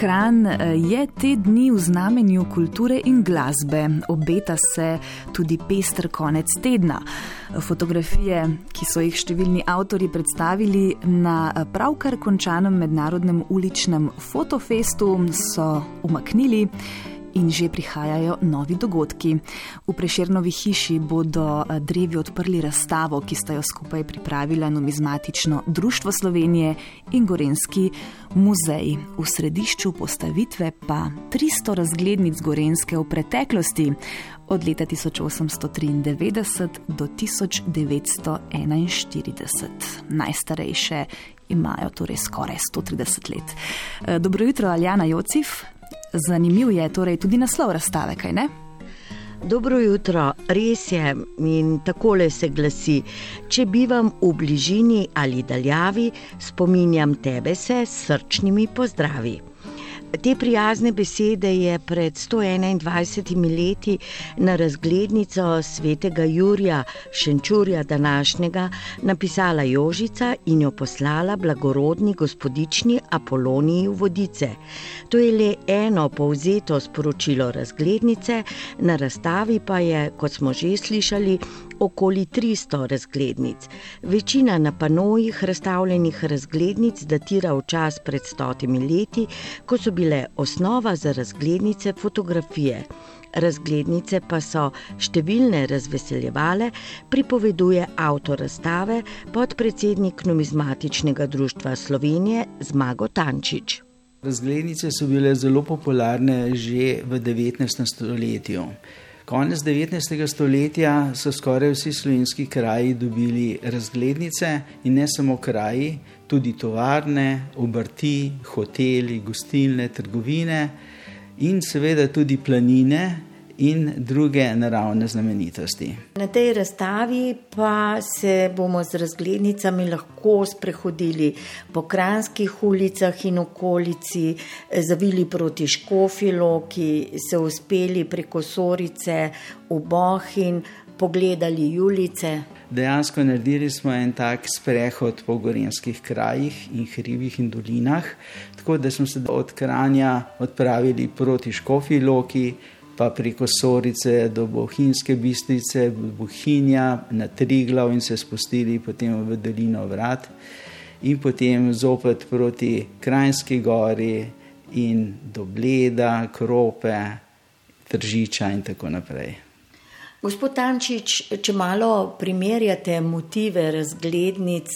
Kran je te dni v znamenju kulture in glasbe. Obeta se tudi pester konec tedna. Fotografije, ki so jih številni avtori predstavili na pravkar končanem mednarodnem uličnem fotofestu, so umaknili in že prihajajo novi dogodki. V Prešernovi hiši bodo eh, drevi odprli razstavo, ki sta jo skupaj pripravila Numizmatično društvo Slovenije in Gorenski muzej. V središču postavitve pa 300 razglednic Gorenske v preteklosti. Od leta 1893 do 1941. Najstarejše imajo torej skoraj 130 let. Eh, dobro jutro, Aljana Jocif. Zanimiv je torej tudi naslov razstave, kaj ne? Dobro jutro, res je in takole se glasi: Če bivam v bližini ali daljavi, spominjam tebe se s srčnimi pozdravi. Te prijazne besede je pred 121 leti na razglednico svetega Jurija Šenčurja današnjega napisala Jožica in jo poslala blagorodni gospodični Apoloniji v vodice. To je le eno povzeto sporočilo razglednice, na razstavi pa je, kot smo že slišali, okoli 300 razglednic. Večina na panojih razstavljenih razglednic datira v čas pred stotimi leti, ko so bile osnova za razglednice fotografije. Razglednice pa so številne razveseljevale, pripoveduje avtor razstave, podpredsednik Numizmatičnega društva Slovenije Zmago Tančič. Razglednice so bile zelo popularne že v 19. stoletju. Konec 19. stoletja so skoraj vsi slovenski kraji dobili razglednice in ne samo kraji, tudi tovarne, obrti, hoteli, gostilne, trgovine in seveda tudi planine, in druge naravne znamenitosti. Na tej razstavi pa se bomo z razglednicami lahko sprehodili po kranskih ulicah in okolici, zavili proti Škofilo, ki se uspeli preko Sorice v Bohin, pogledali Julice. Dejansko naredili smo en tak sprehod po gorenskih krajih in hribih in dolinah, tako da smo se od Kranja odpravili proti Škofiloki, pa preko Sorice do Bohinjske bistrice, Bohinja na Triglav in se spustili potem v dolino vrat in potem zopet proti Krajinski gori in do Bleda, Krope, Tržiča in tako naprej. Gospod Tančič, če malo primerjate motive razglednic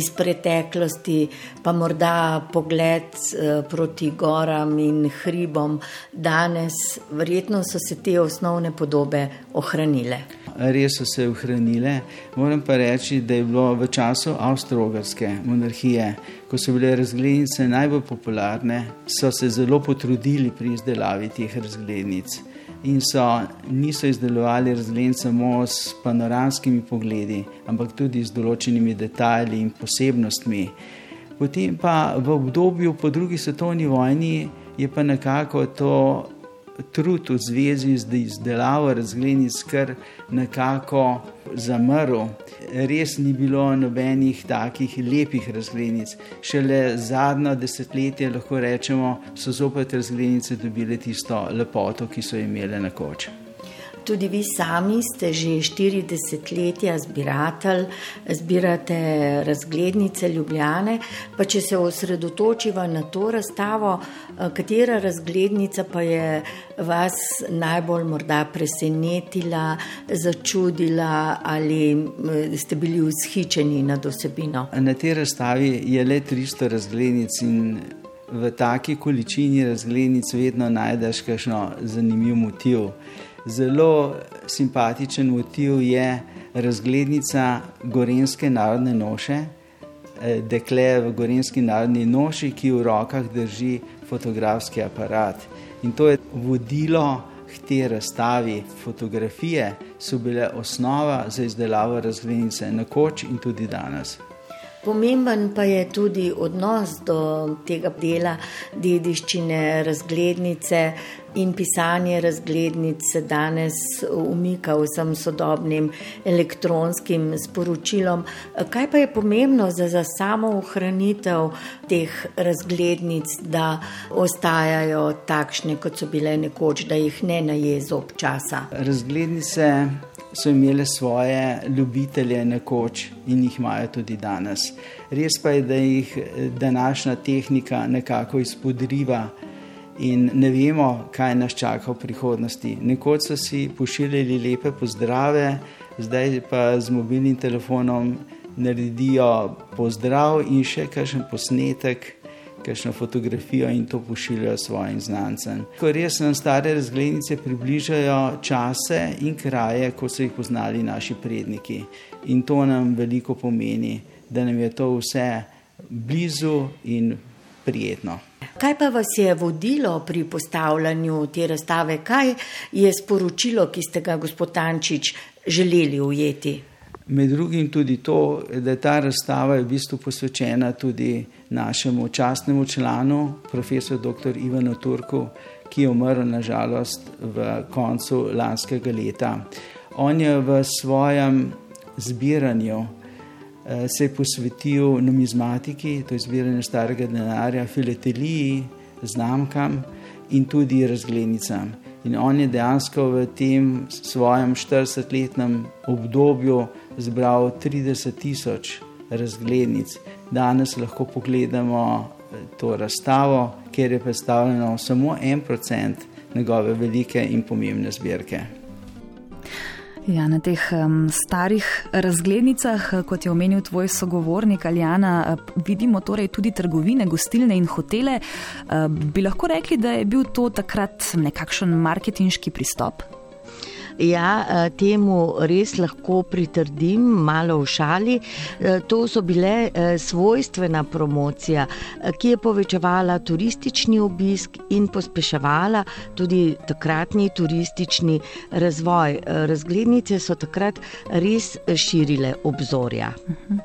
iz preteklosti, pa morda pogled eh, proti goram in hribom danes, verjetno so se te osnovne podobe ohranile. Res so se ohranile. Moram pa reči, da je bilo v času avstralske monarhije, ko so bile razglednice najbolj popularne, so se zelo potrudili pri izdelavi teh razglednic in so, niso izdelovali razglednic samo s panoramskimi pogledi, ampak tudi z določenimi detajli in posebnostmi. Potem pa v obdobju po drugi svetovni vojni je pa nekako to trud v zvezi z izdelavo razglednic kar nekako zamrl. Res ni bilo nobenih takih lepih razglednic. Šele zadnjo desetletje lahko rečemo, so zopet razglednice dobile tisto lepoto, ki so imele na koču. Tudi vi sami ste že 40 letja zbiratelj, zbirate razglednice Ljubljane. Pa če se osredotočiva na to razstavo, katera razglednica pa je vas najbolj morda presenetila, začudila ali ste bili vzhičeni nad osebino? Na tej razstavi je le 300 razglednic in v taki količini razglednic vedno najdeš kakšno zanimiv motiv. Zelo simpatičen motiv je razglednica Gorenske narodne noše, eh, dekle v Gorenski narodni noši, ki v rokah drži fotografski aparat. In to je vodilo k tej razstavi. Fotografije so bile osnova za izdelavo razglednice, nekoč in tudi danes. Pomemben pa je tudi odnos do tega dela dediščine, razglednice in pisanje razglednic se danes umika vsem sodobnim elektronskim sporočilom. Kaj pa je pomembno za, za samo ohranitev teh razglednic, da ostajajo takšne, kot so bile nekoč, da jih ne najezo občasa? Razglednice so imele svoje ljubitelje nekoč in jih imajo tudi danes. Res pa je, da jih današnja tehnika nekako izpodriva in ne vemo, kaj nas čaka v prihodnosti. Nekoč so si pošiljali lepe pozdrave, zdaj pa z mobilnim telefonom naredijo pozdrav in še kakšen posnetek, kakšno fotografijo in to pošiljajo svojim znancem. Ko res nam stare razglednice približajo čase in kraje, kot so jih poznali naši predniki. In to nam veliko pomeni, da nam je to vse blizu in prijetno. Kaj pa vas je vodilo pri postavljanju te razstave? Kaj je sporočilo, ki ste ga, gospod Tančič, želeli ujeti? Med drugim tudi to, da je ta razstava v bistvu posvečena tudi našemu častnemu članu, profesor dr. Ivanu Turku, ki je umrl nažalost v koncu lanskega leta. On je v svojem zbiranju se je posvetil numizmatiki, to je zbiranje starega denarja, filateliji, znamkam in tudi razglednicam. In on je dejansko v tem svojem 40-letnem obdobju zbral 30 tisoč razglednic. Danes lahko pogledamo eh, to razstavo, kjer je predstavljeno samo en procent njegove velike in pomembne zbirke. Ja, na teh um, starih razglednicah, kot je omenil tvoj sogovornik Aljana, vidimo torej tudi trgovine, gostilne in hotele. Uh, bi lahko rekli, da je bil to takrat nekakšen marketinški pristop? Ja, eh, temu res lahko pritrdim, malo v šali. Eh, to so bile eh, svojstvena promocija, ki je povečevala turistični obisk in pospeševala tudi takratni turistični razvoj. Razglednice so takrat res širile obzorja. Mhm.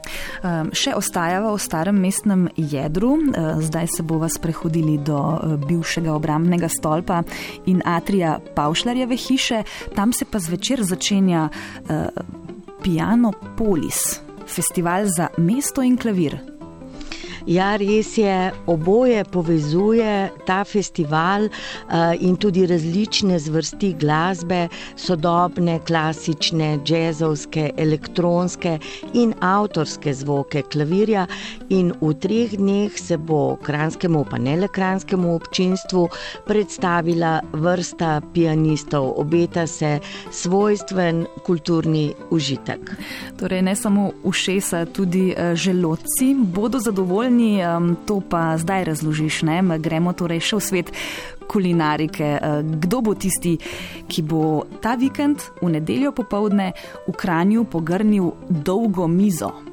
Še ostajava v starem mestnem jedru, zdaj se bova sprehodili do bivšega obrambnega stolpa in atrija Pavšlarjeve hiše. Tam se pa zvečer začenja uh, Piano Polis, festival za mesto in klavir. Ja, res je, oboje povezuje ta festival uh, in tudi različne zvrsti glasbe, sodobne, klasične, jazzovske, elektronske in avtorske zvoke klavirja. In v treh dneh se bo kranskemu, pa ne le kranskemu občinstvu, predstavila vrsta pianistov. Obeta se svojstven kulturni užitek. Torej, ne samo ušesa, tudi uh, želodci bodo zadovoljni zadovoljni, um, to pa zdaj razložiš. Ne? Gremo torej še v svet kulinarike. Uh, kdo bo tisti, ki bo ta vikend v nedeljo popovdne v Kranju pogrnil dolgo mizo?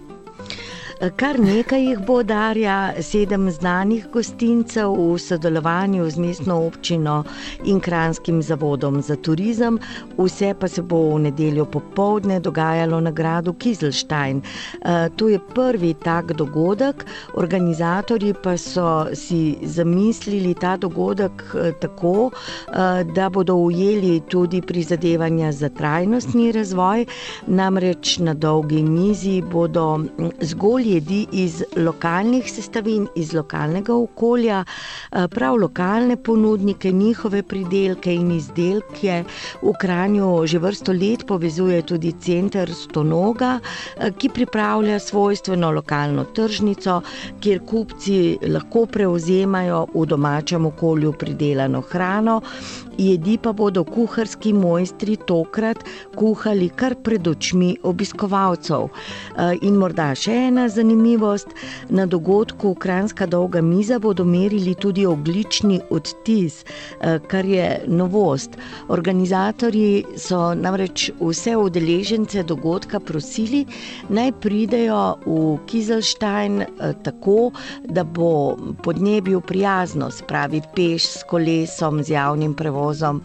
Kar nekaj jih bo darja, sedem znanih gostincev v sodelovanju z mestno občino in kranskim zavodom za turizem. Vse pa se bo v nedeljo popovdne dogajalo na gradu Kizelstein. Eh, to je prvi tak dogodek, organizatorji pa so si zamislili ta dogodek eh, tako, eh, da bodo ujeli tudi prizadevanja za trajnostni razvoj, namreč na dolgi mizi bodo mm, zgolj jedi iz lokalnih sestavin, iz lokalnega okolja, eh, prav lokalne ponudnike, njihove pridelke in izdelke. V Kranju že vrsto let povezuje tudi center Stonoga, eh, ki pripravlja svojstveno lokalno tržnico, kjer kupci lahko prevzemajo v domačem okolju pridelano hrano. Jedi pa bodo kuharski mojstri tokrat kuhali kar pred očmi obiskovalcev. Eh, in morda še ena zanimivost: na dogodku Kranska dolga miza bodo merili tudi oglični odtis, eh, kar je novost. Organizatorji so namreč vse udeležence dogodka prosili, naj pridejo v Kizelstein eh, tako, da bo podnebju prijazno, spravi peš s kolesom, z javnim prevozom prevozom.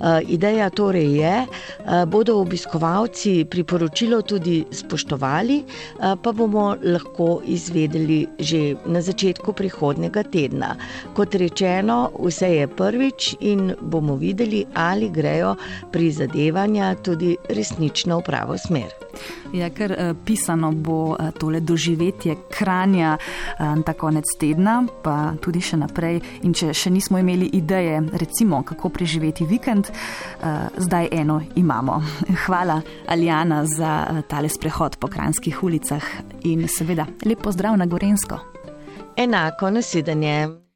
Uh, ideja torej je, uh, bodo obiskovalci priporočilo tudi spoštovali, uh, pa bomo lahko izvedeli že na začetku prihodnega tedna. Kot rečeno, vse je prvič in bomo videli, ali grejo prizadevanja tudi resnično v pravo smer. Ja, ker uh, pisano bo uh, tole doživetje kranja uh, ta konec tedna, pa tudi še naprej. In če še nismo imeli ideje, recimo, kako preživeti vikend, uh, zdaj eno imamo. Hvala, Aljana, za uh, tale sprehod po kranskih ulicah in seveda lepo zdrav na Gorensko. Enako nasedanje.